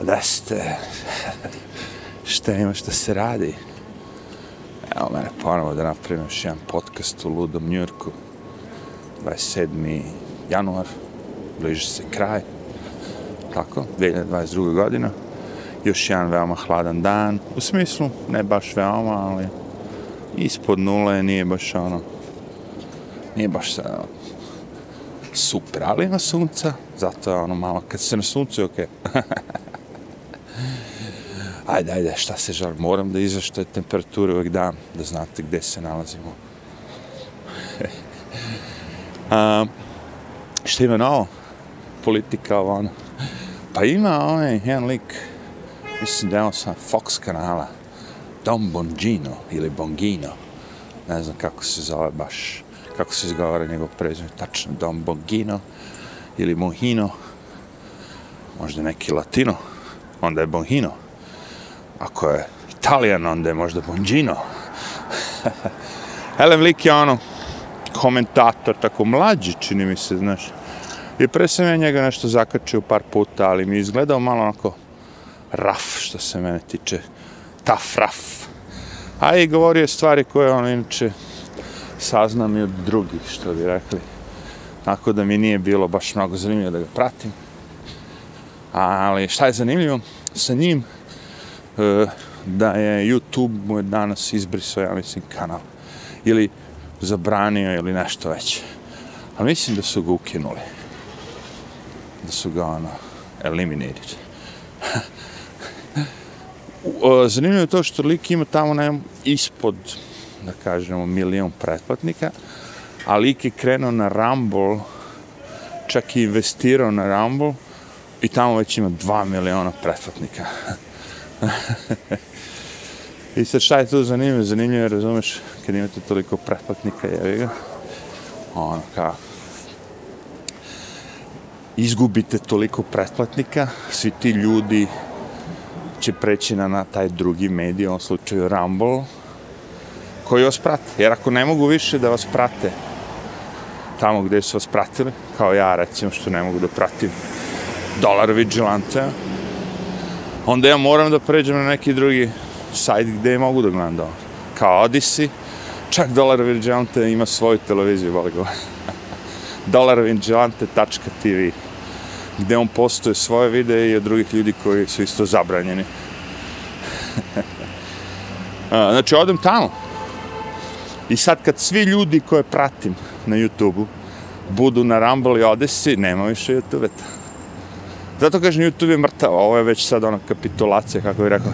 Da ste, šta ima šta se radi? Evo mene ponovo da napravim još jedan podcast u Ludom Njurku. 27. januar, bliži se kraj. Tako, 2022. godina. Još jedan veoma hladan dan. U smislu, ne baš veoma, ali ispod nule nije baš ono, nije baš sad, super, ali ima sunca, zato je ono malo, kad se na suncu, okej. Okay. ajde, ajde, šta se žal, moram da izvešte temperature uvek dan, da znate gde se nalazimo. A, šta ima novo? Politika, ovo ono. Pa ima onaj jedan lik, mislim da je on sam Fox kanala, Don Bongino ili Bongino, ne znam kako se zove baš, kako se izgovara njegov prezime, tačno Don Bongino ili Mohino, možda neki latino, onda je Bongino. Ako je italijan, onda je možda Bongino. Helen lik je ono, komentator, tako mlađi, čini mi se, znaš. I pre sam ja njega nešto zakačio par puta, ali mi je izgledao malo onako raf, što se mene tiče. taf raf. A i govorio stvari koje on inače saznam i od drugih, što bi rekli. Tako da mi nije bilo baš mnogo zanimljivo da ga pratim. Ali šta je zanimljivo sa njim? E, da je YouTube mu je danas izbrisao, ja mislim, kanal. Ili zabranio ili nešto već. A mislim da su ga ukinuli. Da su ga, ono, eliminated. E, zanimljivo je to što lik ima tamo na ispod, da kažemo, milion pretplatnika, a lik je krenuo na Rumble, čak i investirao na Rumble, i tamo već ima 2 miliona pretplatnika. I sad šta je tu zanimljivo? Zanimljivo je, razumeš, kad imate toliko pretplatnika, jevi ga, ono kao, izgubite toliko pretplatnika, svi ti ljudi će preći na, na taj drugi medij, u ovom slučaju Rumble, koji vas prate. Jer ako ne mogu više da vas prate tamo gde su vas pratili, kao ja recimo što ne mogu da pratim Dolar Vigilante, onda ja moram da pređem na neki drugi sajt gde mogu da gledam dolar. Kao Odyssey, čak Dolar Vigilante ima svoju televiziju, boli go. dolarvigilante.tv gde on postoje svoje videe i od drugih ljudi koji su isto zabranjeni. znači, odem tamo. I sad kad svi ljudi koje pratim na YouTube-u budu na Rumble i Odyssey, nema više YouTube-eta. Zato kažem, YouTube je mrtav, ovo je već sad ono kapitulacija, kako bih rekao.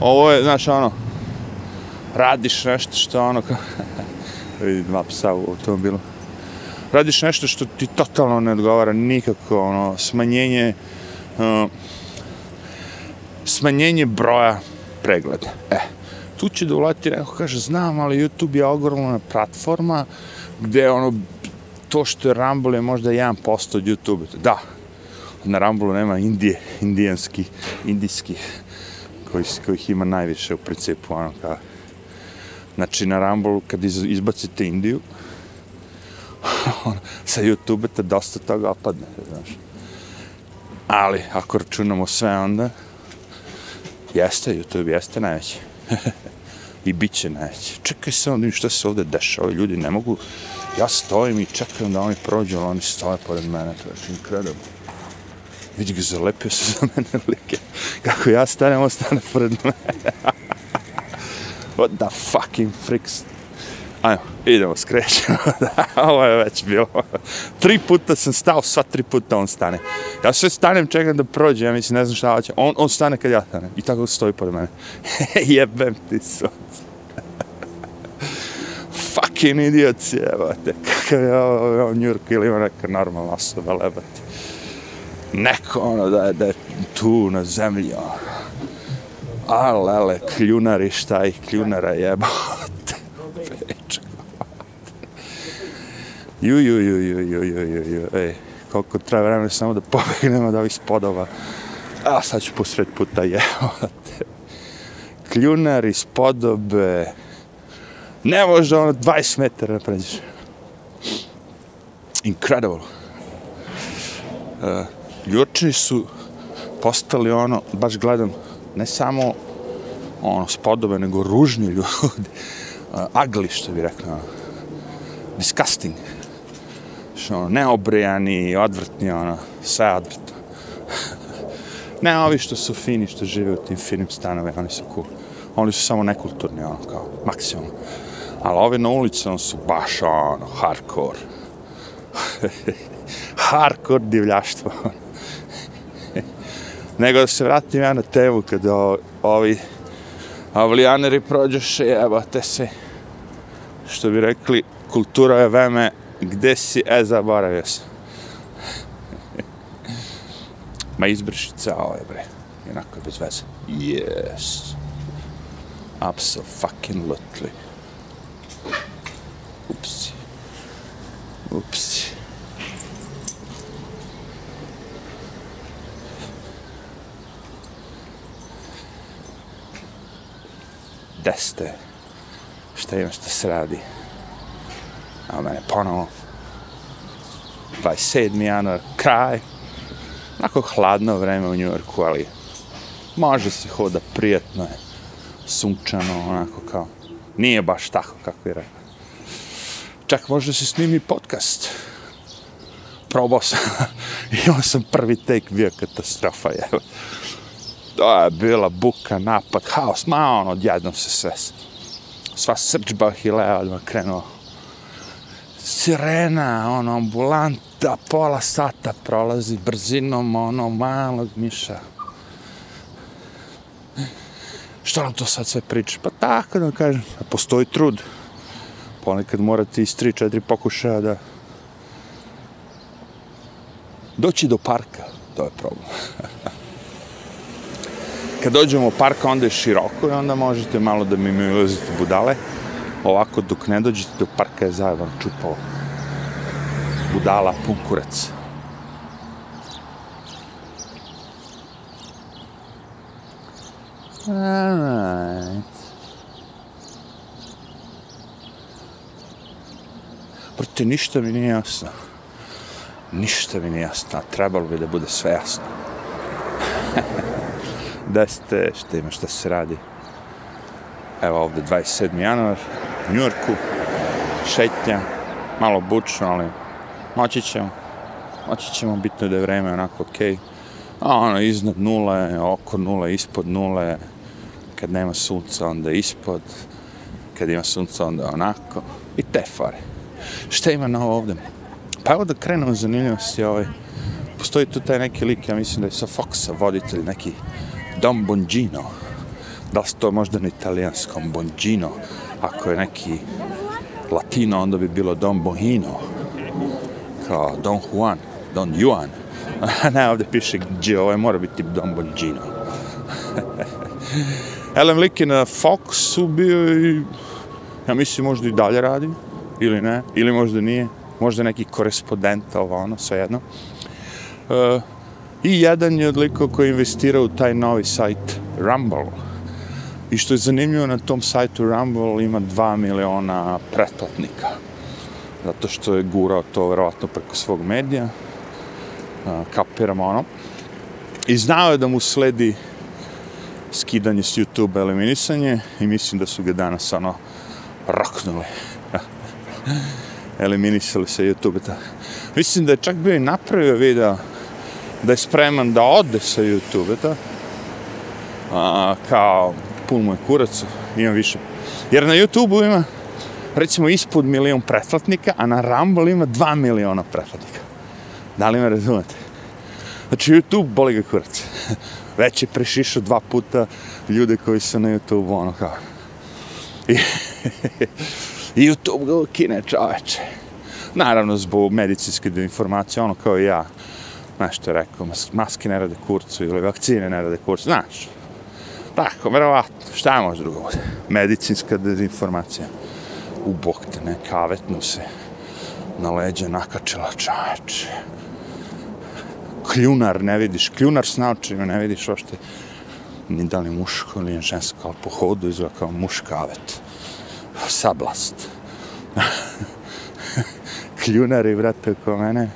Ovo je, znaš, ono, radiš nešto što ono, kao, vidi dva psa u automobilu. Radiš nešto što ti totalno ne odgovara nikako, ono, smanjenje, uh, smanjenje broja pregleda. E, tu će da ulati neko kaže, znam, ali YouTube je ogromna platforma gde ono, to što je Rumble je možda 1% od YouTube. Da, na Ramblu nema Indije, indijanski, indijski, koji, kojih ima najviše u principu, ono kao. Znači, na Ramblu, kad izbacite Indiju, sa YouTube te dosta toga opadne, znaš. Ali, ako računamo sve onda, jeste, YouTube jeste najveći. I bit će najveći. Čekaj se onda šta se ovde dešava, ljudi ne mogu, ja stojim i čekam da oni prođu, ali oni stoje pored mene, to je incredible. Vidi ga, zalepio se za mene like. Kako ja stanem, on stane pred mene. What the fucking freaks. Ajmo, idemo, skrećemo. Ovo je već bilo. tri puta sam stao, sva tri puta on stane. Ja sve stanem, čekam da prođe, ja mislim, ne znam šta hoće. On, on stane kad ja stanem. I tako stoji pored mene. Jebem ti sunce. Fucking idiot, jebate. Kakav je ovo, ovo New York ili ima neka normalna osoba, lebati neko ono da je, da je tu na zemlji ono. A lele, kljunari šta i kljunara jebote. Ju, ju, ju, ju, ju, ju, ju, ju, ej, koliko treba vremena samo da pobegnemo od ovih spodova. A sad ću posred puta jebote. Kljunari, spodobe. Ne može ono 20 metara da pređeš. Incredible. Uh, Juče su postali ono, baš gledam, ne samo ono, spodobe, nego ružni ljudi. Uh, ugly, što bi rekla. Ono. Disgusting. Što ono, neobrejani, odvrtni, ono, sve odvrtno. ne ovi što su fini, što žive u tim finim stanovima, oni su cool. Oni su samo nekulturni, ono, kao, maksimum. Ali ovi na ulici, ono, su baš, ono, hardcore. hardcore divljaštvo. Ono. Nego da se vratim ja na temu kada ovi avlijaneri prođeše, evo te se, što bi rekli, kultura je veme, gde si, e, zaboravio sam. Ma izbrši ceo je bre, jednako bez veze. Yes. Absolutely. Upsi. Upsi. Gde šta ima, šta se radi. A mene ponovo, 27. januar, kraj, onako hladno vreme u Njujorku, ali može se hoda prijetno je, sunčano, onako kao, nije baš tako kako je rekao. Čak može se snimi podcast. Probao sam, imao sam prvi take, bio katastrofa, je to je bila buka, napad, haos, ma ono, odjednom se sve, sva srđba Hilea odmah krenuo. Sirena, ono, ambulanta, pola sata prolazi brzinom, ono, malog miša. Što nam to sad sve priča? Pa tako da kažem, postoji trud. Ponekad morate iz 3-4 pokušaja da doći do parka, to je problem. kad dođemo u park, onda je široko i onda možete malo da mi mi ulazite budale. Ovako, dok ne dođete do parka, je zajeban čupalo. budala, punkurac. Alright. Brate, ništa mi nije jasno. Ništa mi nije jasno, trebalo bi da bude sve jasno da ste, šta ima, šta se radi. Evo ovde 27. januar, u Njurku, šetnja, malo bučno, ali moći ćemo. Moći ćemo, bitno da je vreme onako okej. Okay. A ono, iznad nule, oko nule, ispod nule, kad nema sunca, onda ispod, kad ima sunca, onda onako, i te fare. Šta ima novo ovde? Pa evo da krenemo zanimljivosti, ovaj, postoji tu taj neki lik, ja mislim da je sa Foxa voditelj, neki Don Bongino. Da li to možda na italijanskom Bongino? Ako je neki latino, onda bi bilo Don Bohino. Kao Don Juan, Don Juan. ne, ovdje piše G, ovo je mora biti Don Bongino. Ellen Lick na Foxu bio i ja mislim možda i dalje radi, ili ne, ili možda nije, možda neki korespondent, ovo ono, svejedno. Uh, I jedan je od likova koji investira u taj novi sajt Rumble. I što je zanimljivo, na tom sajtu Rumble ima 2 miliona pretplatnika. Zato što je gurao to verovatno preko svog medija. Kapiram ono. I znao je da mu sledi skidanje s YouTube eliminisanje i mislim da su ga danas ono roknuli. Eliminisali se YouTube. -ta. Mislim da je čak bio i napravio video da je spreman da ode sa YouTube, ta? A, kao pun moj kurac, imam više. Jer na YouTube-u ima, recimo, ispod milion pretplatnika, a na Rumble ima dva miliona pretplatnika. Da li me razumete? Znači, YouTube boli ga kurac. Već je prešišao dva puta ljude koji su na YouTube, ono kao. I, YouTube ga kine čoveče. Naravno, zbog medicinske informacije, ono kao i ja, nešto je rekao, maske ne rade kurcu ili vakcine ne rade kurcu, znaš. Tako, verovatno, šta može drugo bude? Medicinska dezinformacija. U bok te ne, kavetnu se na leđe nakačila čač. Kljunar, ne vidiš, kljunar s naočima, ne vidiš ošte ni da li muško ili žensko, ali po hodu izgleda kao muškavet. Sablast. Kljunari, vrate, ko mene,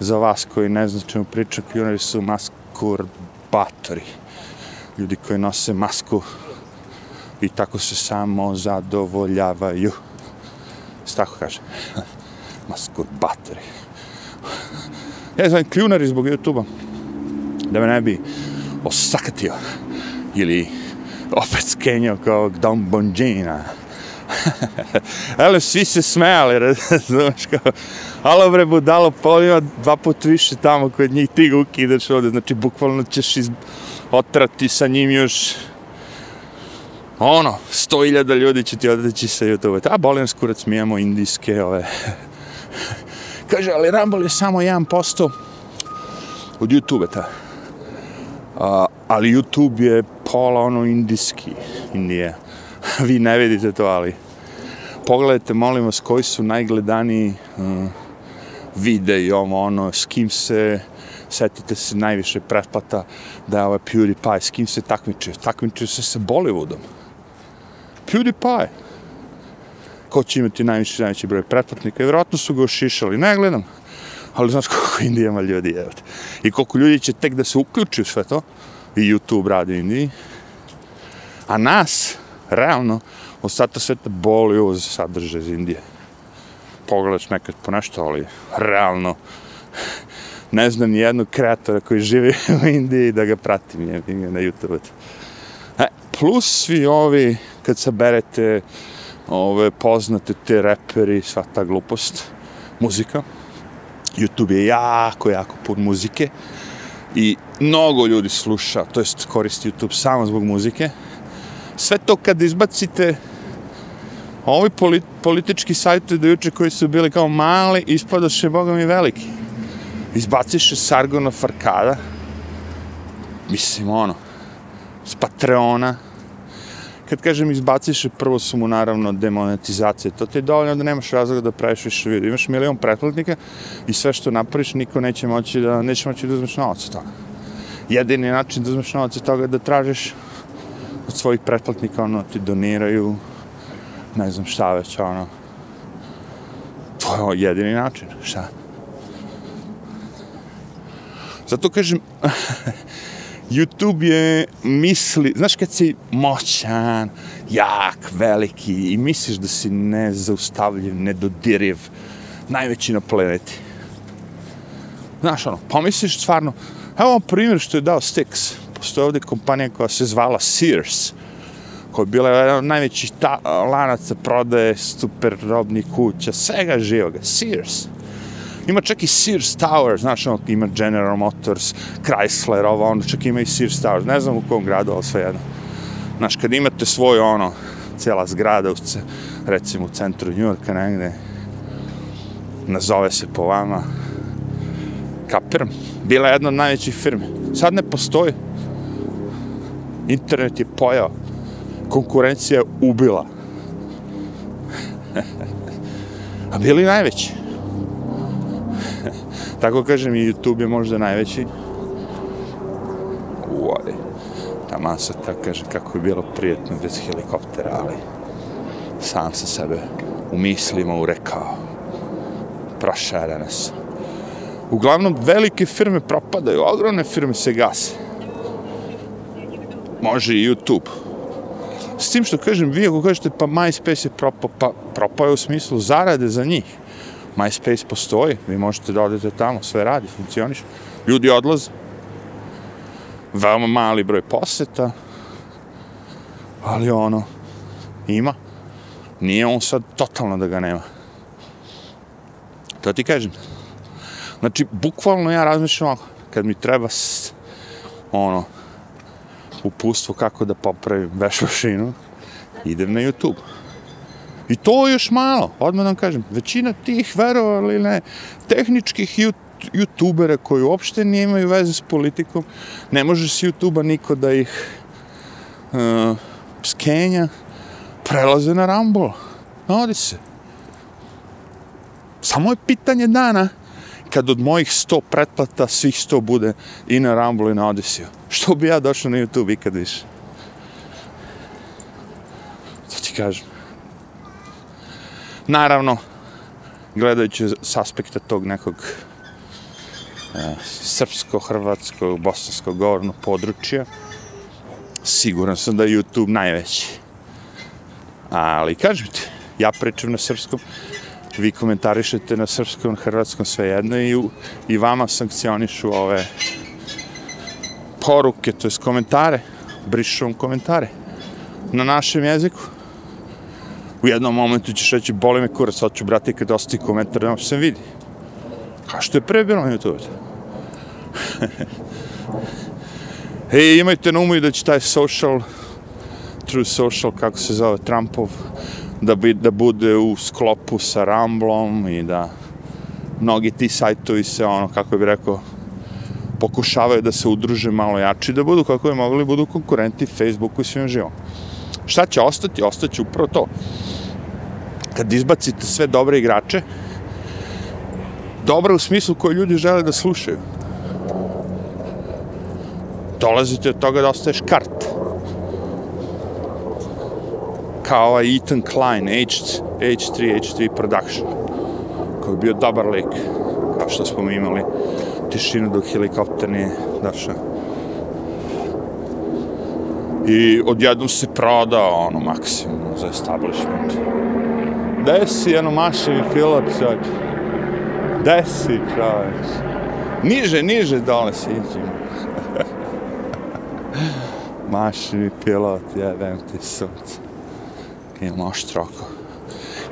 za vas koji ne znam čemu pričam, pioniri su maskurbatori. Ljudi koji nose masku i tako se samo zadovoljavaju. Se tako kaže. maskurbatori. Ja zovem kljunari zbog YouTube-a. Da me ne bi osakatio. Ili opet skenjao kao Don Bongina. Ali svi se smijali, razumiješ kao, alo bre budalo, pa ima dva put više tamo kod njih, ti ga ukidaš ovde, znači bukvalno ćeš iz... otrati sa njim još ono, sto iljada ljudi će ti odeći sa YouTube. A bolim skurac, mi imamo indijske ove. Kaže, ali Rumble je samo 1% od YouTube-a ta. A, ali YouTube je pola ono indijski, Indije. Vi ne vidite to, ali pogledajte, molim vas, koji su najgledaniji uh, videi, ovo, ono, s kim se, setite se najviše pretplata da je ovaj PewDiePie, s kim se takmičio? Takmičio se sa Bollywoodom. PewDiePie. Ko će imati najviše, najveći broj pretplatnika? I vjerojatno su ga ošišali, ne gledam. Ali znaš koliko Indijama ljudi je. I koliko ljudi će tek da se uključi u sve to. I YouTube radi Indiji. A nas, realno, ostatak sveta boli uz sadržaj iz Indije. Pogledaš nekad po nešto, ali realno ne znam nijednog kreatora koji živi u Indiji da ga pratim je, na YouTube. E, plus svi ovi, kad saberete ove poznate te reperi, sva ta glupost, muzika, YouTube je jako, jako pun muzike i mnogo ljudi sluša, to jest koristi YouTube samo zbog muzike. Sve to kad izbacite ovi polit, politički sajtovi do juče koji su bili kao mali, ispadoše, boga mi, veliki. Izbaciše Sargona Farkada, mislim, ono, s Patreona, kad kažem izbaciše, prvo su mu naravno demonetizacije, to ti je dovoljno da nemaš razloga da praviš više video. Imaš milion pretplatnika i sve što napraviš, niko neće moći da, neće moći da uzmeš novac od toga. Jedini način da uzmeš novac od toga je da tražiš od svojih pretplatnika, ono, ti doniraju, ne znam šta već, ono, to je ono jedini način, šta? Zato kažem, YouTube je misli, znaš kad si moćan, jak, veliki i misliš da si nezaustavljiv, nedodiriv, najveći na planeti. Znaš ono, pomisliš stvarno, evo vam primjer što je dao Stix. Postoje ovdje kompanija koja se zvala Sears, koja je bila jedan od najvećih ta, lanaca prodaje super robnih kuća, svega živoga, Sears. Ima čak i Sears Tower, znaš, ono, ima General Motors, Chrysler, ovo, ono, čak ima i Sears Tower, ne znam u kom gradu, ali sve jedno. Znaš, kad imate svoj, ono, cijela zgrada, u, recimo u centru New Yorka, negde, nazove se po vama, kapiram, bila je jedna od najvećih firme. Sad ne postoji. Internet je pojao. Konkurencija ubila. A bili najveći. Tako kažem, i YouTube je možda najveći. Uoj, ta masa tako kaže kako je bilo prijetno bez helikoptera, ali sam sa sebe u mislima urekao. Prošao nas. Uglavnom, velike firme propadaju, ogromne firme se gase. Može i YouTube. S tim što kažem, vi ako kažete pa MySpace je propao, pa propao je u smislu zarade za njih. MySpace postoji, vi možete da odete tamo, sve radi, funkcioniš. Ljudi odlaze. Veoma mali broj poseta. Ali ono, ima. Nije on sad totalno da ga nema. To ti kažem. Znači, bukvalno ja razmišljam kad mi treba ono, upustvo kako da popravim veš mašinu, idem na YouTube. I to je još malo, odmah vam kažem, većina tih, verovali ne, tehničkih youtubera koji uopšte nemaju veze s politikom, ne može s youtube niko da ih uh, skenja, prelaze na Rumble. Odi se. Samo je pitanje dana kad od mojih 100 pretplata svih 100 bude i na Rumble i na Odisiju. Što bi ja došao na YouTube ikad više? To ti kažem. Naravno, gledajući s aspekta tog nekog e, srpsko-hrvatsko-bosansko-gornu područja, Siguran sam da je YouTube najveći. Ali kažem ti, ja pričam na srpskom, vi komentarišete na srpskom, hrvatskom, svejedno i, i vama sankcionišu ove poruke, to jest komentare, brišu vam komentare na našem jeziku. U jednom momentu ćeš reći, boli me kurac, hoću brati kad osti komentar, nema se vidi. A što je pre bilo na YouTube. Ej, imajte na umu i da će taj social, true social, kako se zove, Trumpov, da, bi, da bude u sklopu sa Ramblom i da mnogi ti sajtovi se, ono, kako bi rekao, pokušavaju da se udruže malo jači, da budu, kako je mogli, budu konkurenti Facebooku i svim živom. Šta će ostati? Ostaće upravo to. Kad izbacite sve dobre igrače, dobre u smislu koje ljudi žele da slušaju, dolazite od toga da ostaješ kart. Kao ovaj Ethan Klein, H, H3, H3 Production, koji je bio dobar lik, kao što smo mi imali tišinu dok helikopter nije došao. I odjednom se prodao ono maksimum za establishment. Desi jedno mašini pilot, sad. Desi si. Niže, niže dole si mašini pilot, jebem ti sunce. Imam oštroko.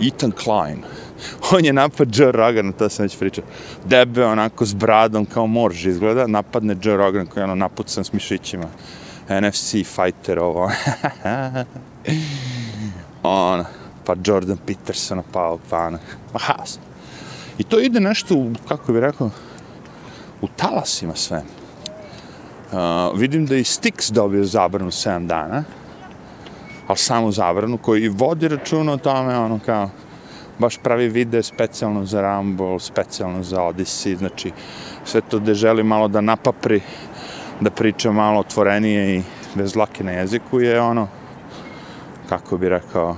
Ethan Klein. On je napad Joe Rogan, to sam već pričao. Debe, onako s bradom, kao morž izgleda. Napadne Joe Rogan, koji je ono napucan s mišićima. NFC fighter, ovo. on, pa Jordan Peterson pao, pa ono. Ma has. I to ide nešto, u, kako bih rekao, u talasima sve. Uh, vidim da i Stix dobio zabranu 7 dana, ali samo zabranu, koji vodi računa o tome, ono kao, baš pravi video specijalno za Rumble, specijalno za Odyssey, znači sve to gde želi malo da napapri, da priča malo otvorenije i bez lake na jeziku je ono, kako bi rekao,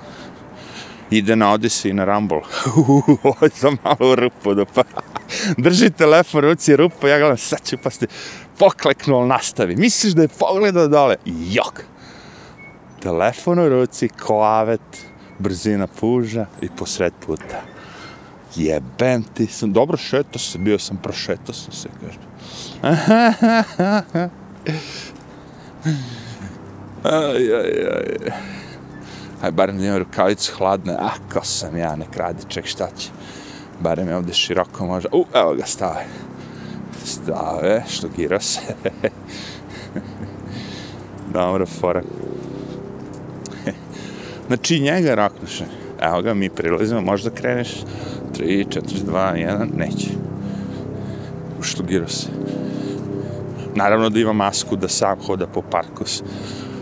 ide na Odyssey i na Rumble. Ovo sam malo rupo rupu da pa... Drži telefon, ruci rupu, ja gledam, sad ću pasti. Pokleknuo, nastavi. Misliš da je pogledao dole? Jok! Telefon u ruci, koavet, brzina puža i posred puta. Jebem ti sam, dobro šeto se, bio sam, prošeto sam se, kaže. aj, aj, aj. Aj, barem da imam rukavicu hladne, a ko sam ja, nek radi, ček šta će. Barem je ovde široko može, u, evo ga stave. Stave, štogira se. Dobro, fora. Znači, njega raknuše. Evo ga, mi prilazimo, možda kreneš. 3, 4, 2, 1, neće. Uštugirao se. Naravno da ima masku, da sam hoda po parku.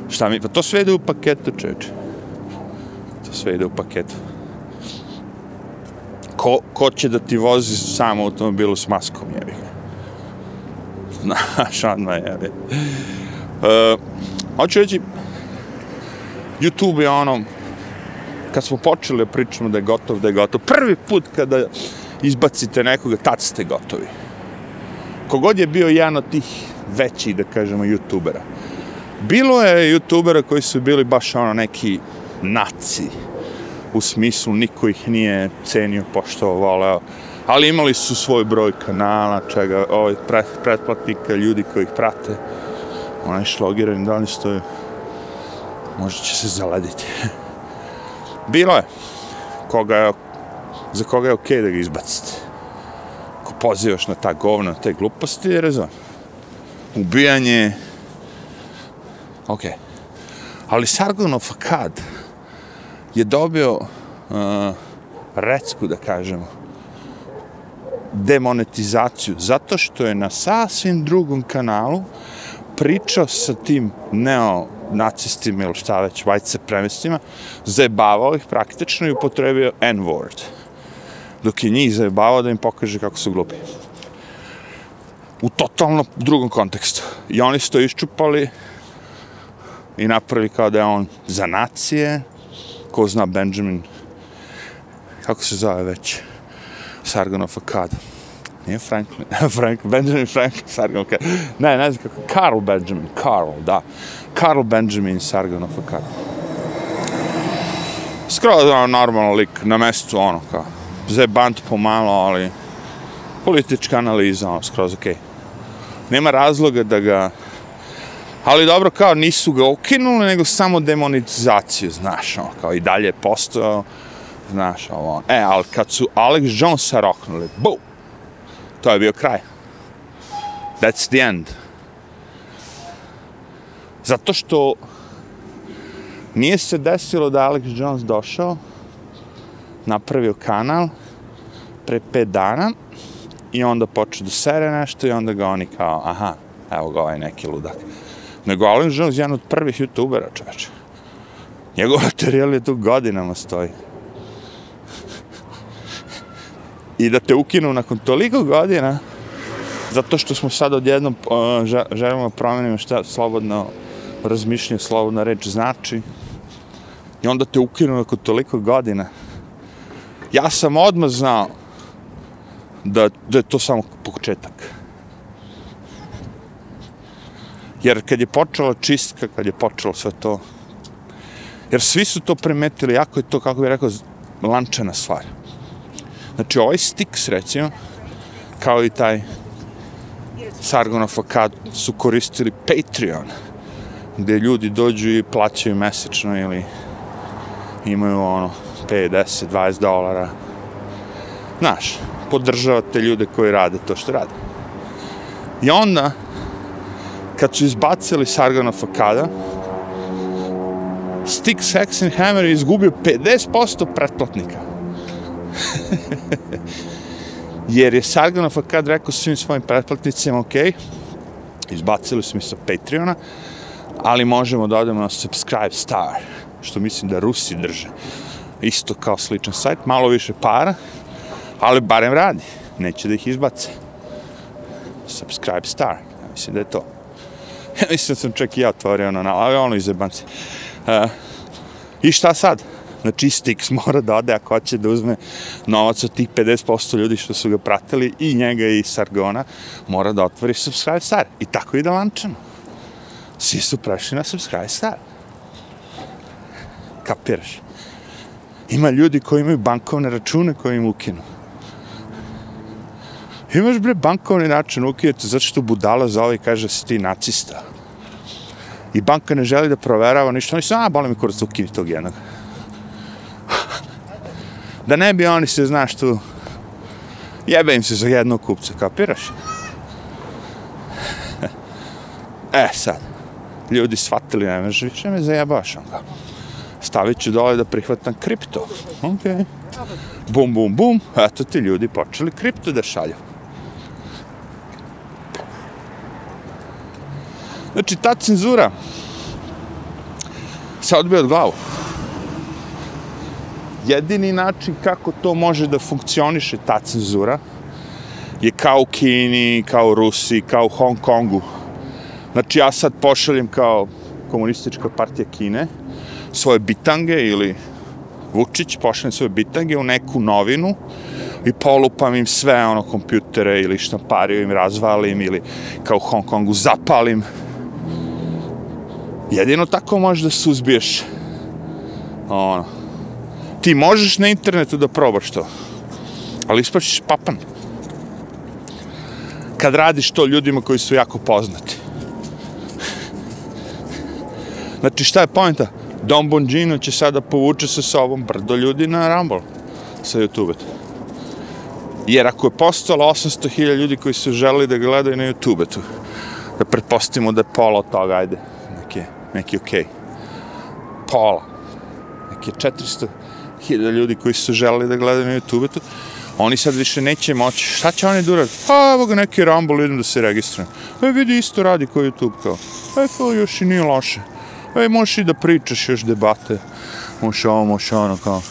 Šta mi, pa to sve ide u paketu, čeče. To sve ide u paketu. Ko, ko će da ti vozi sam automobilu s maskom, jebi ga. Znaš, odmah jebi. Uh, hoću reći, YouTube je ono, kad smo počeli pričamo da je gotov, da je gotov, prvi put kada izbacite nekoga, tad ste gotovi. Kogod je bio jedan od tih većih, da kažemo, youtubera. Bilo je youtubera koji su bili baš ono neki naci, u smislu niko ih nije cenio, poštovao, voleo, ali imali su svoj broj kanala, čega, ovaj, pre, pretplatnika, ljudi koji ih prate, onaj šlogirani, da li stoju, možda će se zalediti. Bilo je. Koga je, za koga je okej okay da ga izbacite. Ko pozivaš na ta govna, te gluposti, je rezon. Ubijanje. Ok. Ali Sargonov Fakad je dobio uh, recku, da kažemo, demonetizaciju, zato što je na sasvim drugom kanalu pričao sa tim neo nacistima ili šta već, white supremistima, zajebavao ih praktično i upotrebio N-word. Dok je njih zajebavao da im pokaže kako su glupi. U totalno drugom kontekstu. I oni su to iščupali i napravili kao da je on za nacije, ko zna Benjamin, kako se zove već, Sargonov Akkad. Nije Franklin, Frank, Benjamin Franklin Sargon, okay. ne, ne znam kako, Carl Benjamin, Carl, da, Carl Benjamin Sargon of Akkad. Skroz ono, normalno lik, na mestu ono, kao, zebant pomalo, ali politička analiza, ono, skroz okej. Okay. Nema razloga da ga, ali dobro, kao, nisu ga ukinuli, nego samo demonizaciju, znaš, ono, kao, i dalje postao, znaš, ovo, ono. e, ali kad su Alex Jonesa roknuli, bu, to je bio kraj. That's the end. Zato što nije se desilo da Alex Jones došao, napravio kanal pre pet dana i onda počeo da sere nešto i onda ga oni kao, aha, evo ga ovaj neki ludak. Nego Alex Jones je jedan od prvih youtubera, čoveče. Njegov materijal je tu godinama stoji. I da te ukinu nakon toliko godina, zato što smo sad odjednom uh, želimo promenimo šta slobodno razmišljanje, slobodna reč znači. I onda te ukinu nakon toliko godina. Ja sam odmah znao da, da je to samo početak. Jer kad je počela čistka, kad je počelo sve to, jer svi su to primetili, jako je to, kako bih rekao, lančana stvar. Znači, ovaj stik recimo, kao i taj Sargonov Akkad su koristili Patreon, gde ljudi dođu i plaćaju mesečno ili imaju ono 5, 10, 20 dolara. Znaš, podržavate ljude koji rade to što rade. I onda, kad su izbacili Sargana Fakada, Stick, Sex and Hammer je izgubio 50% pretplatnika. Jer je Sargonov kad rekao svim svojim pretplatnicima, ok, izbacili su mi sa Patreona, ali možemo da odemo na Subscribe Star, što mislim da Rusi drže. Isto kao sličan sajt, malo više para, ali barem radi, neće da ih izbace. Subscribe Star, ja mislim da je to. Ja mislim da sam čak i ja otvorio ono, ali ono izebance. Uh, I šta sad? Znači, Stix mora da ode ako hoće da uzme novac od tih 50% ljudi što su ga pratili i njega i Sargona, mora da otvori Subscribe Star. I tako i da lančano. Svi su prešli na Subscribe Star. Kapiraš? Ima ljudi koji imaju bankovne račune koji im ukinu. Imaš bre bankovni račun ukinete zato što budala za ovaj kaže si ti nacista. I banka ne želi da proverava ništa. Oni su, a, boli mi kurac, ukini tog jednog da ne bi oni se, znaš, tu jebe im se za jednog kupca, kapiraš? e, sad, ljudi shvatili, ne može više me zajebaš, on kao, stavit ću dole da prihvatam kripto, okej, bum, bum, bum, eto ti ljudi počeli kripto da šalju. Znači, ta cenzura se odbija od glavu. Jedini način kako to može da funkcioniše ta cenzura je kao u Kini, kao u Rusiji, kao u Hong Kongu. Znači ja sad pošaljem kao komunistička partija Kine svoje bitange ili Vučić pošaljem svoje bitange u neku novinu i polupam im sve ono kompjutere ili štampario im razvalim ili kao u Hong Kongu zapalim. Jedino tako možeš da suzbiješ ono, ti možeš na internetu da probaš to, ali ispašiš papan. Kad radiš to ljudima koji su jako poznati. Znači, šta je pojenta? Don Bongino će sada povuče sa sobom brdo ljudi na Rumble sa YouTube. Jer ako je postalo 800.000 ljudi koji su želi da gledaju na YouTube, tu, da pretpostavimo da je pola od toga, ajde, neki, neki okej. Okay. Pola. Neki 400.000 ljudi koji su želeli da gledaju na YouTube, tu, oni sad više neće moći. Šta će oni durati? Pa, evo ga neki Rumble, idem da se registrujem. E, vidi, isto radi kao YouTube, kao. E, to još i nije loše. E, možeš i da pričaš još debate. Možeš ovo, možeš ono, kao.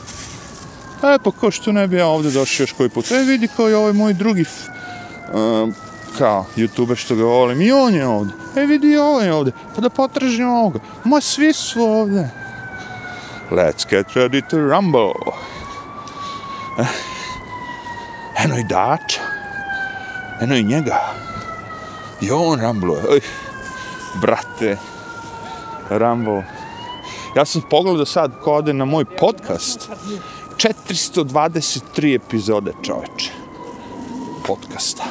E, pa ko što ne bi ja ovde došao još koji put? E, vidi kao i ovaj moj drugi, um, kao, youtuber što ga volim. I on je ovdje. E, vidi i ovaj je ovde. Pa da potražim ovoga. Ma, svi su ovde. Let's get ready to rumble. Eh, eno i dača. Eno i njega. I on rambluje. Oj, brate. Rambo. Ja sam pogledao sad ko ode na moj podcast. 423 epizode, čoveče. Podcasta.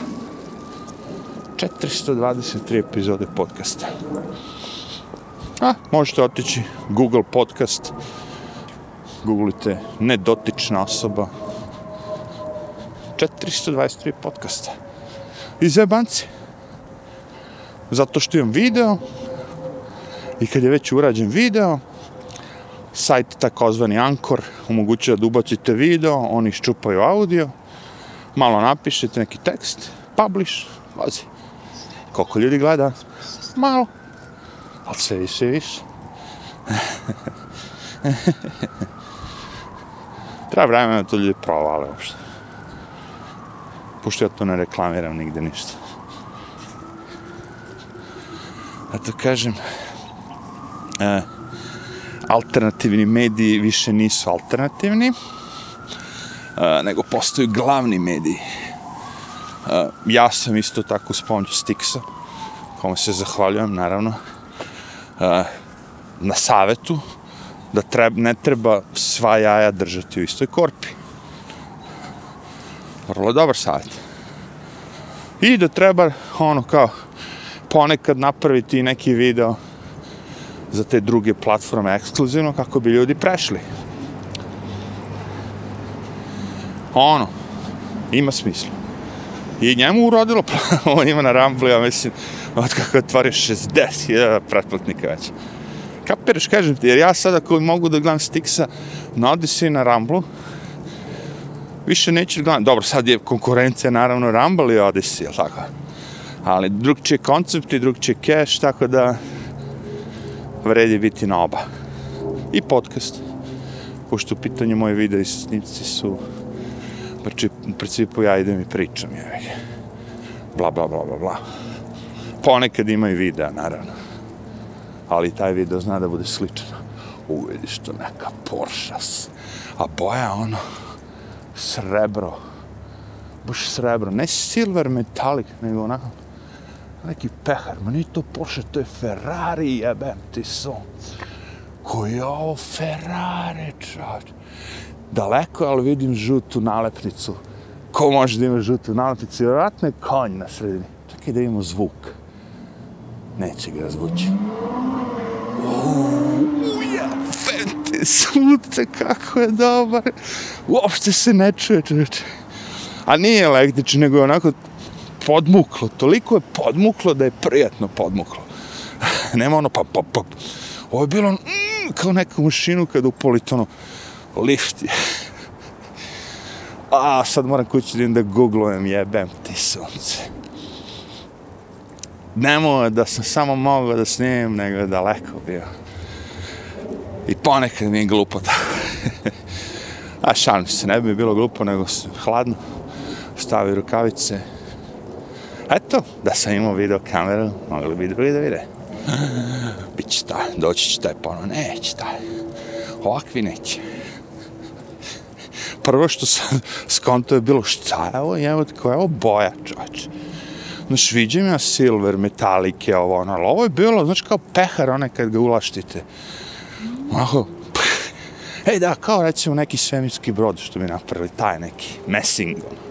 423 epizode podcasta. A, možete otići Google podcast. Googlite nedotična osoba. 423 podcasta. I zebanci. Zato što imam video. I kad je već urađen video, sajt takozvani Anchor omogućuje da ubacite video, oni iščupaju audio, malo napišete neki tekst, publish, vazi. Koliko ljudi gleda? Malo. Ali sve više i više. Treba vremena da to ljudi provale uopšte. Pošto ja to ne reklamiram nigde ništa. A to kažem, e, alternativni mediji više nisu alternativni, e, nego postaju glavni mediji. E, ja sam isto tako s pomoću Stixa, kome se zahvaljujem, naravno, e, na savetu, da treba, ne treba sva jaja držati u istoj korpi. Vrlo dobar savjet. I da treba, ono, kao, ponekad napraviti neki video za te druge platforme ekskluzivno kako bi ljudi prešli. Ono, ima smisla. I njemu urodilo, on ima na Ramblu, ja mislim, od kako otvori otvorio 60.000 pretplatnika već. Kapiraš, kažem ti, jer ja sada koji mogu da gledam Stixa na Odyssey na Ramblu, više neću gledam. Dobro, sad je konkurencija naravno Rumble i Odyssey, jel tako? Ali drugčije koncepti, drugčije cash, tako da vredi biti na oba. I podcast. Pošto u pitanju moje videa i snimci su znači, u principu ja idem i pričam, je. Bla, bla, bla, bla, bla. Ponekad ima i videa, naravno. Ali taj video zna da bude sličan. U, vidiš to neka Porsche. A boja ono, srebro. Baš srebro. Ne silver metalik, nego onako neki pehar, ma nije to Porsche, to je Ferrari, jebem ti sunce. Koji je ovo Ferrari, čač? Daleko, ali vidim žutu nalepnicu. Ko može da ima žutu nalepnicu? Vjerojatno je konj na sredini. Čekaj da imamo zvuk. Neće ga zvući. Uja, fente sunce, kako je dobar. Uopšte se ne čuje, čovječe. A nije električni, nego je onako podmuklo, toliko je podmuklo da je prijatno podmuklo. Nema ono pa pa pa. Ovo je bilo mm, kao neku mašinu kad u ono lift. A sad moram kući da idem da googlujem jebem ti sunce. Nemo da sam samo mogao da snimim, nego je daleko bio. I ponekad mi je glupo tako. A šalim se, ne bi bilo glupo, nego hladno. Stavi rukavice, Eto, da sam imao video kameru, mogli bi drugi da vide. Biće ta, doći će taj pono, neće taj. Ovakvi neće. Prvo što sam skonto je bilo, šta je ovo, je koja je ovo boja, čoč. Znaš, vidim ja silver, metalike, ovo, ono, ali ovo je bilo, znaš, kao pehar, onaj kad ga ulaštite. Onako, Ej, da, kao recimo neki svemirski brod što mi napravili, taj neki, messing, ono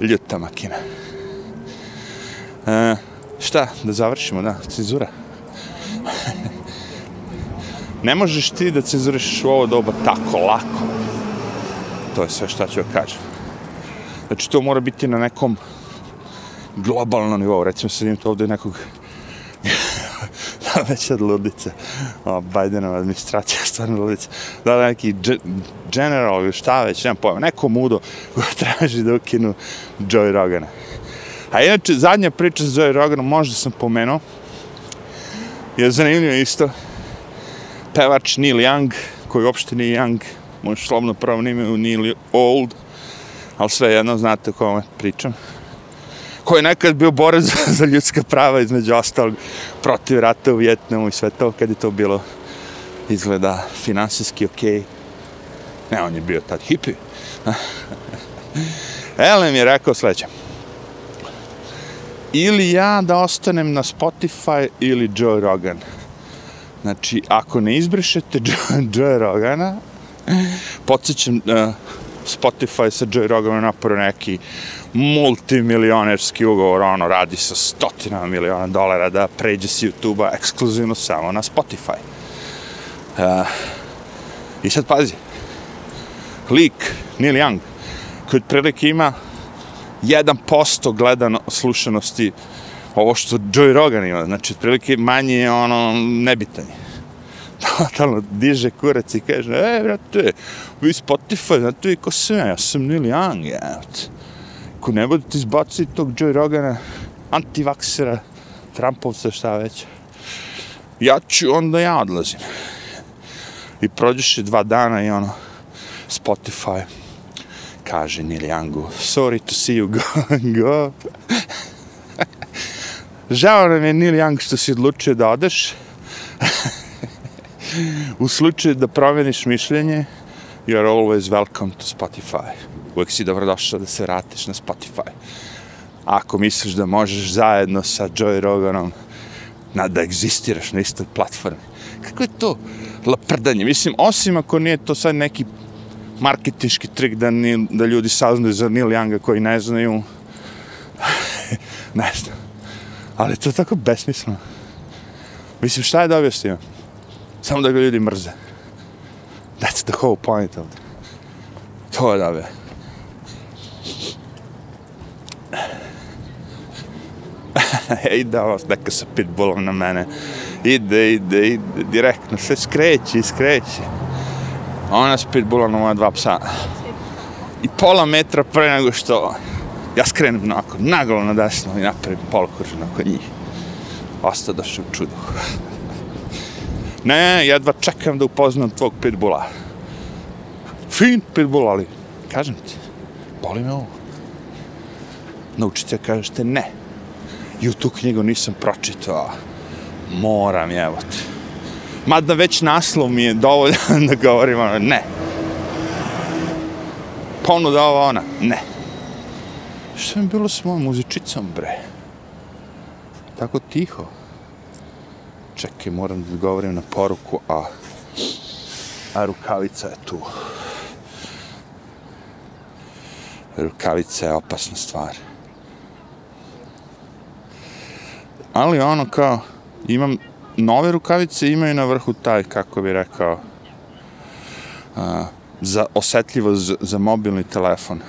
ljuta makina. E, šta, da završimo, da, cenzura. ne možeš ti da cenzuriš u ovo doba tako lako. To je sve šta ću kažem. Znači, to mora biti na nekom globalnom nivou. Recimo, sedim tu ovdje nekog šta već sad ludice. O, Bidenova administracija, stvarno ludice. Da li neki general ili šta već, nemam pojma, neko mudo koji traži da ukinu Joey Rogana. A inače, zadnja priča sa Joey Roganom, možda sam pomenuo, je zanimljivo isto. Pevač Neil Young, koji uopšte nije Young, moj slobno pravo nime u Neil Old, ali sve jedno znate o kome pričam koji je nekad bio borac za, za ljudska prava između ostalog protiv rata u Vjetnamu i sve to, kad je to bilo izgleda finansijski okej. Okay. Ne, on je bio tad hipi. Ele mi je rekao sledeće. Ili ja da ostanem na Spotify ili Joe Rogan. Znači, ako ne izbrišete Joe, Joe Rogana, podsjećam uh, Spotify sa Joe Roganom napravo neki multimilionerski ugovor, ono, radi sa stotinama miliona dolara da pređe s YouTube-a ekskluzivno samo na Spotify. Uh, I sad pazi, lik Neil Young, koji prilike ima 1% gledano slušanosti ovo što Joe Rogan ima, znači otprilike manje je ono nebitanje. Totalno diže kurac i kaže, e, brate, vi Spotify, znate vi ko sam ja, ja sam Neil Young, ja. Ko ne budete izbaciti tog Joe Rogana, antivaksera, Trumpovca, šta već, ja ću, onda ja odlazim. I prođeš dva dana i ono, Spotify, kaže Neil Youngu, sorry to see you go, go. Žao nam je Neil Young što si odlučio da odeš. U slučaju da promeniš mišljenje, you are always welcome to Spotify uvek si dobrodošao da se vratiš na Spotify. Ako misliš da možeš zajedno sa Joe Roganom na, da egzistiraš na istoj platformi. Kako je to laprdanje? Mislim, osim ako nije to sad neki marketiški trik da, ni, da ljudi saznaju za Neil Younga koji ne znaju. ne znam. Ali to je tako besmisleno. Mislim, šta je dobio s tim? Samo da ga ljudi mrze. That's the whole point of it. To je dobio. ide vas neka sa pitbullom na mene. Ide, ide, ide, direktno, sve skreće, skreće. Ona s pitbullom na moja dva psa. I pola metra pre nego što ja skrenem onako, naglo na desno i napravim polkuržu nakon njih. Osta da u čudu. ne, jedva čekam da upoznam tvog pitbulla. Fin pitbull, ali, kažem ti, boli me ovo. Naučite, kažete ne ju tu knjigu nisam pročitao. Moram, evo ti. Mada već naslov mi je dovoljan da govorim, ono, ne. Ponuda ova ona, ne. Što mi bilo s mojom muzičicom, bre? Tako tiho. Čekaj, moram da govorim na poruku, a... A rukavica je tu. Rukavica je opasna stvar. Ali ono kao, imam nove rukavice, imaju na vrhu taj, kako bi rekao, a, za osetljivo za, za mobilni telefon.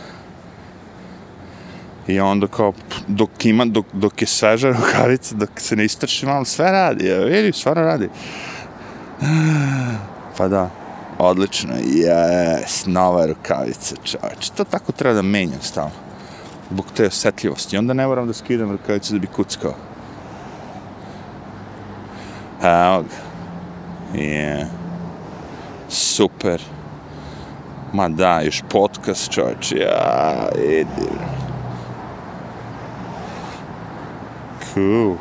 I onda kao, dok ima, dok, dok je sveža rukavica, dok se ne istrši malo, sve radi, ja, vidi, stvarno radi. Pa da, odlično, jes, nova rukavica, čovječ, to tako treba da menjam stalno, zbog te osetljivosti, onda ne moram da skidam rukavice da bi kuckao. Evo ga. Je. Super. Ma da, još podcast, čovječ, ja, idi. Cool.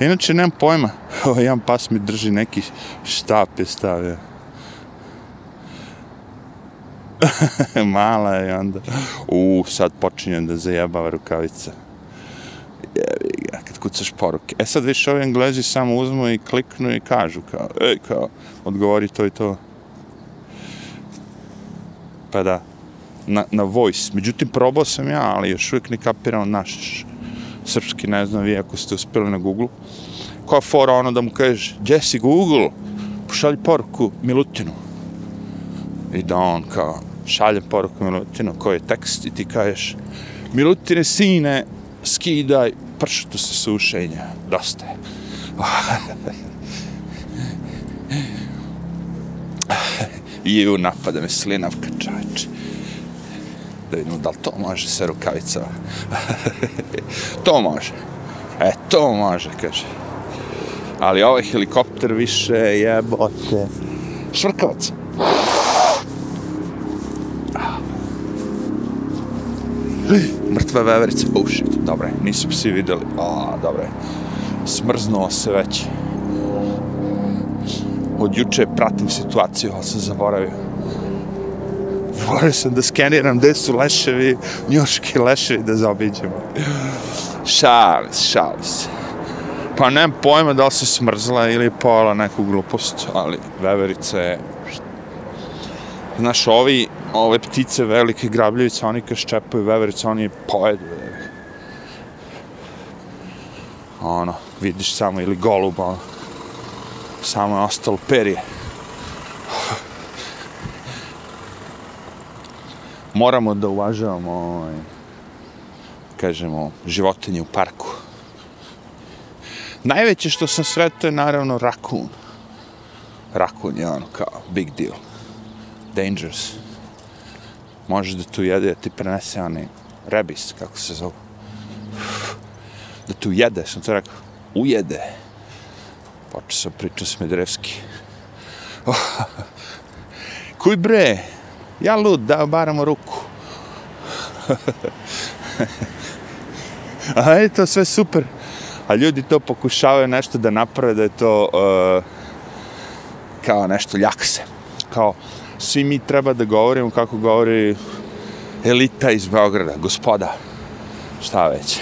Inače, nemam pojma. Ovo, jedan pas mi drži neki štap je stavio. Mala je onda. U, sad počinjem da zajebava rukavica otkucaš poruke. E sad više ovi englezi samo uzmu i kliknu i kažu kao, ej, kao, odgovori to i to. Pa da, na, na voice. Međutim, probao sam ja, ali još uvijek ne kapirao naš srpski, ne znam vi ako ste uspjeli na Google. Koja fora ono da mu kažeš, gdje si Google? Pošalji poruku Milutinu. I da on kao, šalje poruku Milutinu, koji je tekst i ti kažeš, Milutine sine, skidaj pršutu sa sušenja. Dosta je. I u napada me slinavka čač. Da vidimo da li to može sa rukavicama. to može. E, to može, kaže. Ali ovaj helikopter više jebote. Švrkavac. Mrtva veverica, oh shit, dobre, nisu psi videli, a, dobre, smrznuo se već. Od juče pratim situaciju, ali sam zaboravio. Morao sam da skeniram gde su leševi, njoški leševi da zaobiđemo. Šalis, šalis. Pa nemam pojma da li se smrzla ili pojela neku glupost, ali veverica je... Znaš, ovi, ove ptice velike grabljevice, oni kad ščepaju veverice, oni pojedu. Ono, vidiš samo, ili golub, ono, samo je ostalo perje. Moramo da uvažavamo, ovaj, kažemo, životinje u parku. Najveće što sam sretao je naravno rakun. Rakun je ono kao big deal. Dangerous. Može da tu jede, ti prenese onaj rebis, kako se zove. Da tu jede, sam to rekao. Ujede. Počeo sam pričao s Medrevski. Oh. Kuj bre, ja lud, da baramo ruku. A je to sve super a ljudi to pokušavaju nešto da naprave da je to uh, kao nešto ljakse. Kao svi mi treba da govorimo kako govori elita iz Beograda, gospoda, šta već.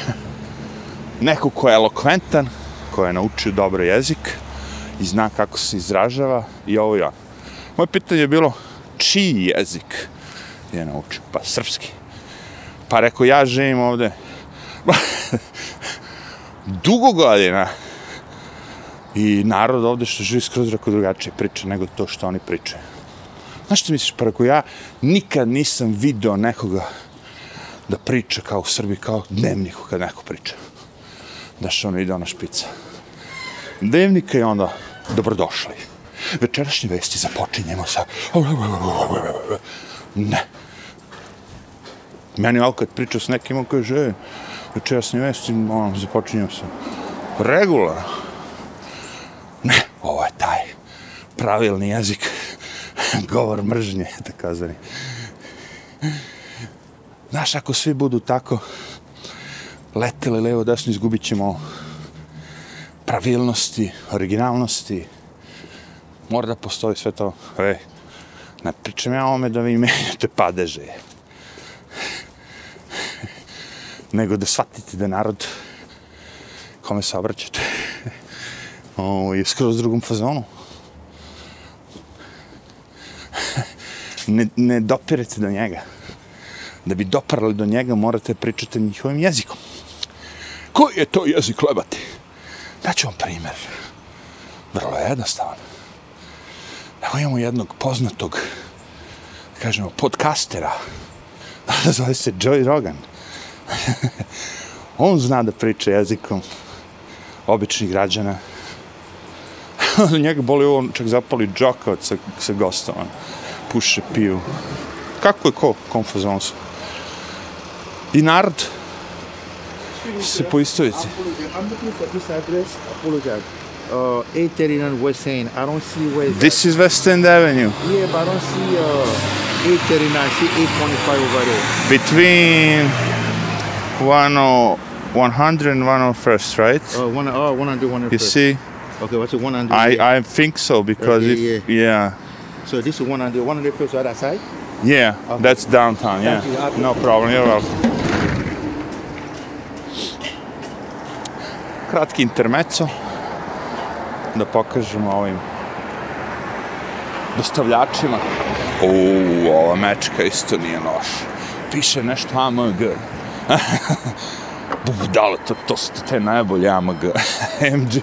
Neko ko je elokventan, ko je naučio dobro jezik i zna kako se izražava i ovo ja. Ono. Moje pitanje je bilo čiji jezik je naučio? Pa srpski. Pa rekao, ja živim ovde. dugo godina i narod ovde što živi skroz rekao drugačije priče nego to što oni pričaju. Znaš što misliš, preko ja nikad nisam video nekoga da priča kao u Srbiji, kao dnevniku kad neko priča. Da što ono ide ona špica. Dnevnika je onda dobrodošli. Večerašnje vesti započinjemo sa... Ne. Meni ovo kad pričao s nekim, on kaže, e, večerasni vesti, ono, započinjemo sa... regularno. Ne, ovo je taj pravilni jezik, govor mržnje, takozvani. Znaš, ako svi budu tako leteli levo desno, izgubit ćemo pravilnosti, originalnosti. Mora da postoji sve to. Ej, ne pričam ja o ome da vi menjate padeže nego da shvatite da narod kome se obraćate o, je skroz drugom fazonu ne, ne dopirete do njega. Da bi doprali do njega, morate pričati njihovim jezikom. Koji je to jezik lebati? Daću vam primjer. Vrlo je jednostavan. Evo imamo jednog poznatog, kažemo, podcastera. Zove se Joey Rogan. on zna da priča jezikom običnih građana. Njega boli on čak zapali džoka sa, sa gostom. Puše, piju. Kako je ko konfuzon su? I narod se poistoviti. I'm looking for this Uh, 839 West End. I don't see where is West End Avenue. Yeah, but I don't see uh, 839. See 825 over there. Between 10, 100 and 101st, right? Uh, one, oh, 100, 100 You see? Okay, what's it 100? I, I think so because Okay, if, yeah. So this is 100, 100 first other side? Yeah, Okay. that's downtown, yeah. Thank you. No problem, you're welcome. Kratki intermezzo da pokažemo ovim dostavljačima. Uuu, ova mečka isto nije loš. Piše nešto AMG. Budalo, to, to su te najbolje AMG. MG.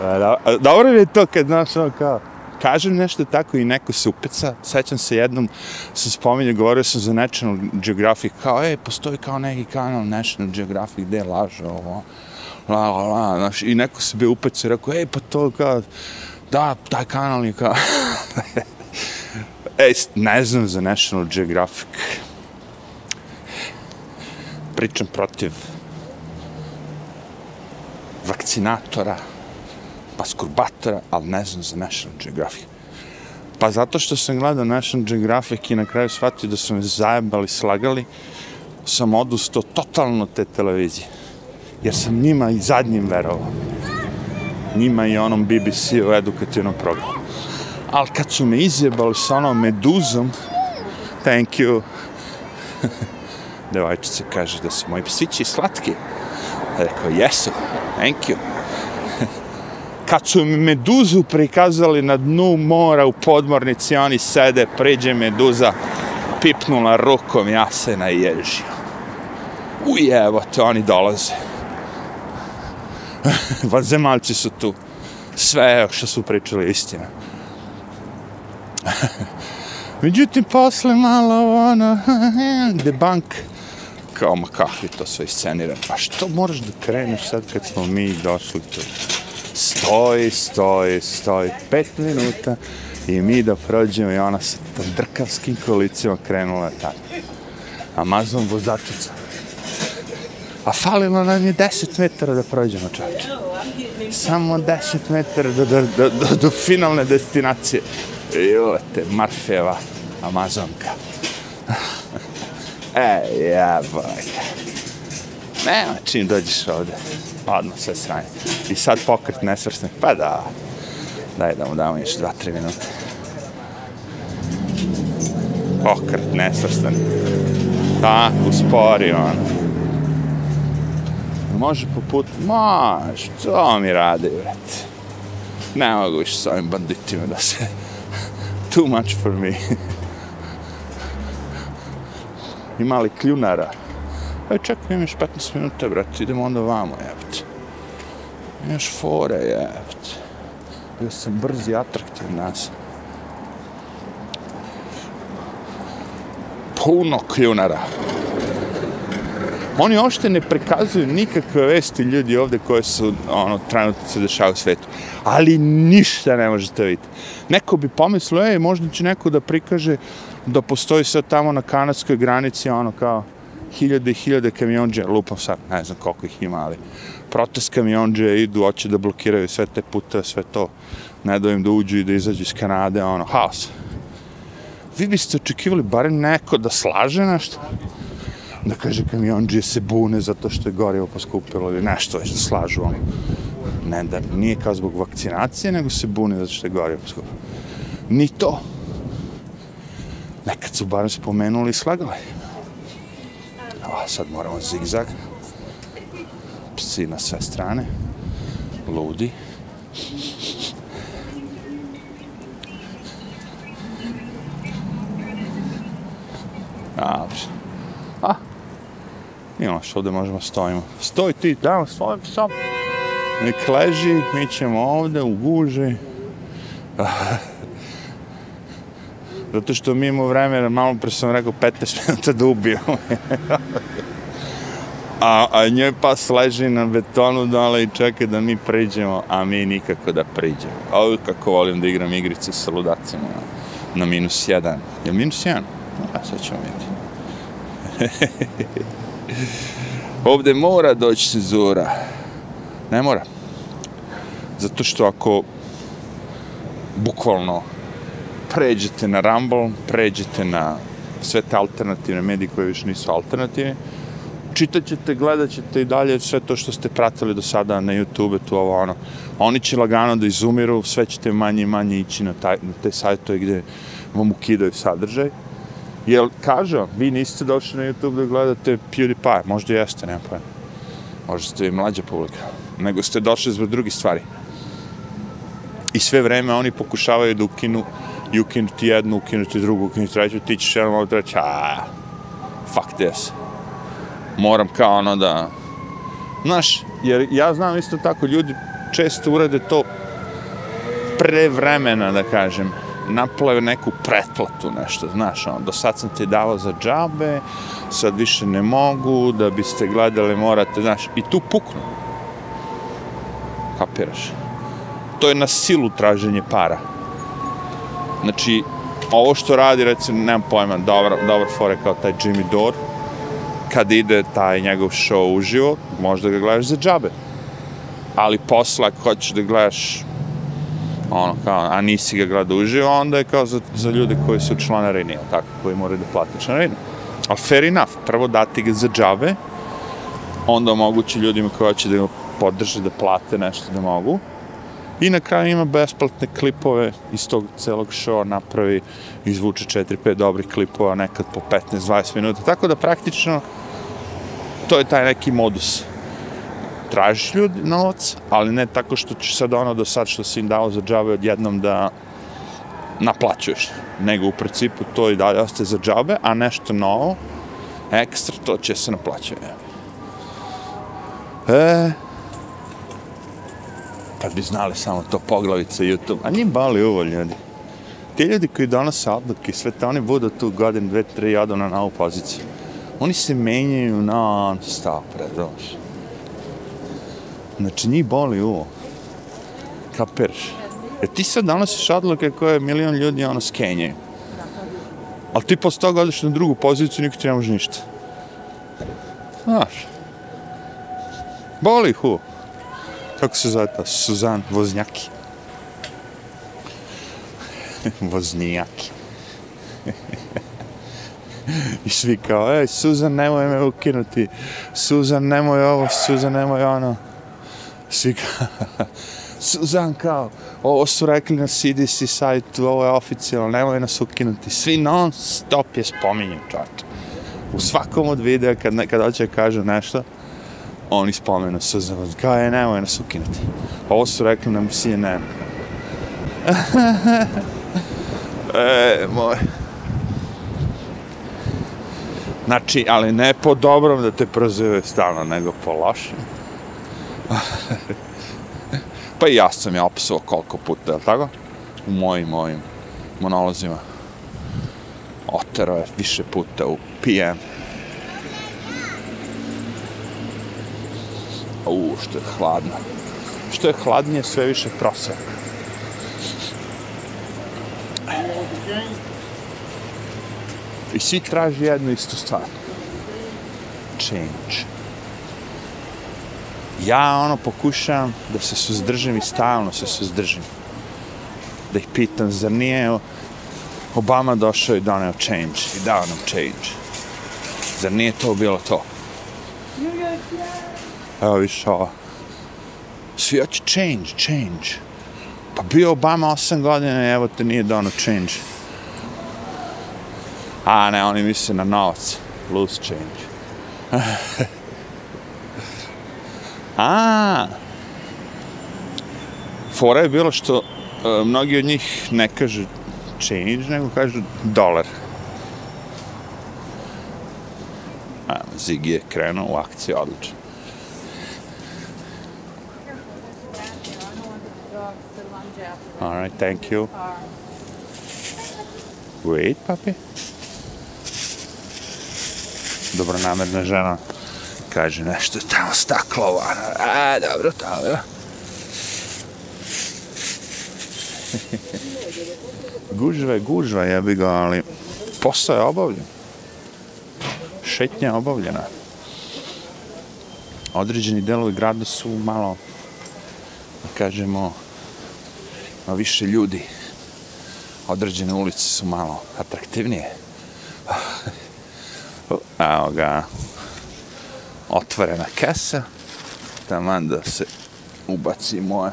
Da- Dobro je to kad, znaš, ono kao, kažem nešto tako i neko se upeca. Sećam se jednom, sam spominjao, govorio sam za National Geographic, kao, ej, postoji kao neki kanal National Geographic, gde laže ovo, la, la, la, znaš, i neko se bi upeca i rekao, ej, pa to kao, da, taj kanal je kao, ej, ne znam za National Geographic, pričam protiv vakcinatora, Pa maskurbatora, ali ne znam za National Geographic. Pa zato što sam gledao National Geographic i na kraju shvatio da su me zajebali, slagali, sam odustao totalno te televizije. Jer sam njima i zadnjim verovao. Njima i onom BBC-u edukativnom programu. Ali kad su me izjebali sa onom meduzom, thank you. Devojčica kaže da su moji psići slatki. Rekao, jesu, thank you. Kad su meduzu prikazali na dnu mora u podmornici, oni sede, pređe meduza, pipnula rukom, ja se naježio. Ujevo te, oni dolaze. Vanzemaljci su tu. Sve što su pričali istina. Međutim, posle malo, ono, debunk, kao, ma kakvi to sve iscenira. Pa što moraš da kreneš sad kad smo mi došli tu? Stoji, stoji, stoji, pet minuta i mi da prođemo i ona sa drkavskim kolicima krenula tako. Amazon vozačica. A falilo nam je 10 metara da prođemo čače. Samo 10 metara do, do, do, do, do finalne destinacije. Jote, Marfeva, Amazonka. e, jeboj. Nema čim dođeš ovde. Odmah sve sranje. I sad pokret nesvrsne. Pa da. Daj da mu damo još 2-3 minute. Pokret nesvrstan. Tako, uspori ono. Može po putu? Može, to mi rade, vrat. Ne mogu više s ovim banditima da se... Too much for me. Ima li kljunara? Aj, čekaj, imaš 15 minuta, brate, idemo onda vamo, jebate. Imaš fore, jebate. Bio sam brz i atraktiv nas. Puno kljunara. Oni uopšte ne prikazuju nikakve vesti ljudi ovde koje su ono, trenutno se dešava u svetu. Ali ništa ne možete vidjeti. Neko bi pomislio, ej, možda će neko da prikaže da postoji sad tamo na kanadskoj granici, ono kao hiljade i hiljade kamionđe, lupam sad, ne znam koliko ih ima, ali protest kamionđe idu, hoće da blokiraju sve te pute, sve to, ne da im da uđu i da izađu iz Kanade, ono, haos. Vi biste očekivali barem neko da slaže nešto, da kaže kamionđe se bune zato što je gorivo poskupilo ili nešto već da slažu ono. Ne, da nije kao zbog vakcinacije, nego se bune zato što je gorivo poskupilo. Ni to. Nekad su barem spomenuli i slagali. A sad moramo zigzag. Psi na sve strane. Ludi. Dobro. A, imamo što ovdje možemo stojimo. Stoj ti tamo, svoj psom. Nek leži, mi ćemo ovdje u guži. Zato što mi imamo vreme, malo pre sam rekao 15 minuta da ubijemo. a, a njoj pas leži na betonu dole i čeka da mi priđemo, a mi nikako da priđemo. A kako volim da igram igrice sa ludacima ono, na minus jedan. Je minus jedan? A sad ćemo vidjeti. Ovde mora doći cenzura. Ne mora. Zato što ako bukvalno pređete na Rumble, pređete na sve te alternativne medije koje više nisu alternativne, čitat ćete, gledat ćete i dalje sve to što ste pratili do sada na YouTube, tu ovo ono. Oni će lagano da izumiru, sve ćete manje i manje ići na, taj, na te sajtove gde vam ukidaju sadržaj. Jel, kažem, vi niste došli na YouTube da gledate PewDiePie, možda jeste, nema pojma. Možda ste i mlađa publika. Nego ste došli zbog drugih stvari. I sve vreme oni pokušavaju da ukinu i ukinuti jednu, ukinuti drugu, ukinuti treću, ti ćeš jednom ovdje treći, aaa, fuck this. Moram kao ono da... Znaš, jer ja znam isto tako, ljudi često urade to pre vremena, da kažem, naplave neku pretplatu, nešto, znaš, ono, do sad sam ti dao za džabe, sad više ne mogu, da biste gledali, morate, znaš, i tu puknu. Kapiraš? To je na silu traženje para. Znači, ovo što radi, recimo, nemam pojma, dobar, dobar fore kao taj Jimmy Dore, kad ide taj njegov show uživo, možda ga gledaš za džabe. Ali posle, ako hoćeš da gledaš ono kao, a nisi ga gledao uživo, onda je kao za, za ljude koji su članarini, tako, koji moraju da plate članarinu. Ali fair enough, prvo dati ga za džabe, onda omogući ljudima koji hoće da ga podrže, da plate nešto da mogu, I na kraju ima besplatne klipove iz tog celog showa napravi, izvuče 4-5 dobrih klipova, nekad po 15-20 minuta. Tako da praktično to je taj neki modus. Tražiš ljudi novac, ali ne tako što ćeš sad ono do sad što si im dao za džabe odjednom da naplaćuješ. Nego u principu to i dalje ostaje za džabe, a nešto novo, ekstra, to će se naplaćati. E, kad bi znali samo to poglavice YouTube, a njim bali ovo ljudi. Ti ljudi koji donose odluke, sve te oni budu tu godin, dve, tri, jadu na novu poziciju. Oni se menjaju non stop, razumiješ. Znači, njih boli ovo. Kapiraš? E ti sad donosiš odluke koje milion ljudi ono skenjaju. Ali ti posle toga odeš na drugu poziciju, niko ti ne može ništa. Znaš. Boli hu. Kako se zove ta? Suzan Voznjaki. Voznijaki. I svi kao, ej, Suzan, nemoj me ukinuti. Suzan, nemoj ovo, Suzan, nemoj ono. Svi kao, Suzan kao, ovo su rekli na CDC sajtu, ovo je oficijalno, nemoj nas ukinuti. Svi non stop je spominju, čač. U svakom od videa, kad, ne, kad hoće kažu nešto, oni spomenu Suzan, kao je, nemoj nas ukinuti. Pa ovo su rekli nam CNN. e, moj. Znači, ali ne po dobrom da te prozivaju stalno, nego po lošem. pa i ja sam je opisao koliko puta, jel tako? U mojim, mojim monolozima. Otero je više puta u PM. U, što je hladno. Što je hladnije, sve više prose. I svi traži jednu istu stvar. Change. Ja ono pokušavam da se suzdržim i stalno se suzdržim. Da ih pitam, zar nije Obama došao i doneo change i dao nam change. Zar nije to bilo to? Evo više ovo. Svi hoće change, change. Pa bio Obama 8 godina i evo te nije dono change. A ne, oni misle na novac. Loose change. A. Fora je bilo što uh, mnogi od njih ne kažu change, nego kažu dolar. A, Zig je krenuo u akciju, odlično. All right, thank you. Wait, papi. Dobronamerna žena kaže nešto tamo staklo, a dobro, tamo, ja. gužva je gužva, jebi ga, ali posao je obavljen. Šetnja je obavljena. Određeni delovi grada su malo, da kažemo, ima više ljudi. Određene ulice su malo atraktivnije. Ah, evo ga, otvorena kesa, taman da se ubaci moje.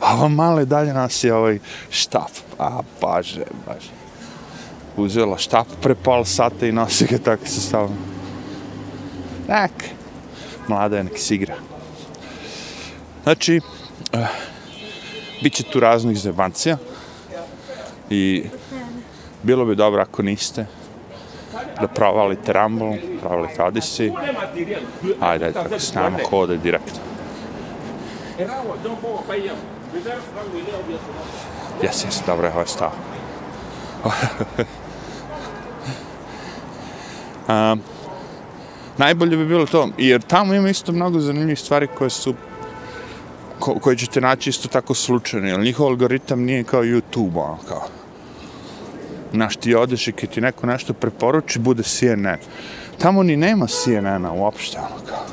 A ovo male dalje nas je ovaj štap. A, baže, baže. Uzela štap pre pol sata i nosi ga tako sa sobom. Nek, mlada je nek si igra. Znači, uh, Biće tu raznih zebancija i bilo bi dobro ako niste, da provalite Rumble, provalite Odyssey. Ajde, ajde, tako s nama kode direktno. Jes, jes, dobro je ovaj stav. um, najbolje bi bilo to, jer tamo ima isto mnogo zanimljivih stvari koje su ko, koje ćete naći isto tako slučajno, jer njihov algoritam nije kao YouTube, ono, kao Znaš, ti odeš i kad ti neko nešto preporuči, bude CNN. Tamo ni nema CNN-a uopšte, ono kao.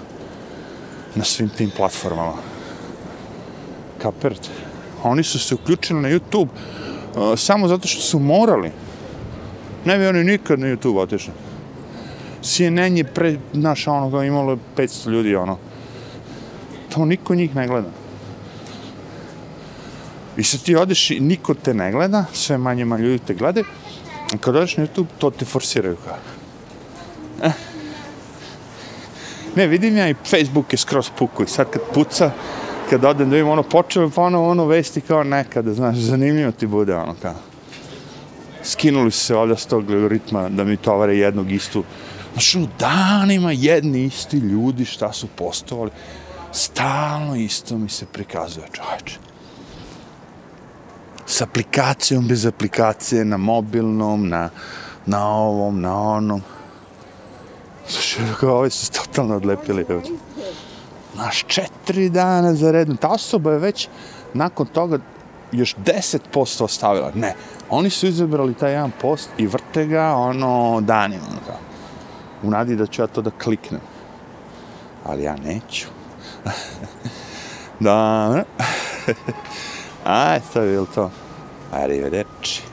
Na svim tim platformama. Kapirate? Oni su se uključili na YouTube uh, samo zato što su morali. Ne bi oni nikad na YouTube otišli. CNN je pre, znaš, ono, imalo 500 ljudi, ono. To niko njih ne gleda. I sad ti odeš i niko te ne gleda, sve manje manje ljudi te gleda. I kad odeš na YouTube, to te forsiraju kao. Eh. Ne, vidim ja i Facebook je skroz puko i sad kad puca, kad odem da vidim ono počeo pa ono, ono vesti kao nekada, znaš, zanimljivo ti bude ono kao. Skinuli su se ovdje s tog ritma da mi tovare jednog istu. Znaš, ono, danima jedni isti ljudi šta su postovali. Stalno isto mi se prikazuje, čovječe. S aplikacijom, bez aplikacije, na mobilnom, na, na ovom, na onom. Slušaj, kao, ovi su se totalno odlepili. Naš četiri dana za redno. Ta osoba je već nakon toga još 10% ostavila. Ne, oni su izabrali taj jedan post i vrte ga ono danima. Ono kao. U nadi da ću ja to da kliknem. Ali ja neću. da, Nei, så vi vil ta. Arrivederci.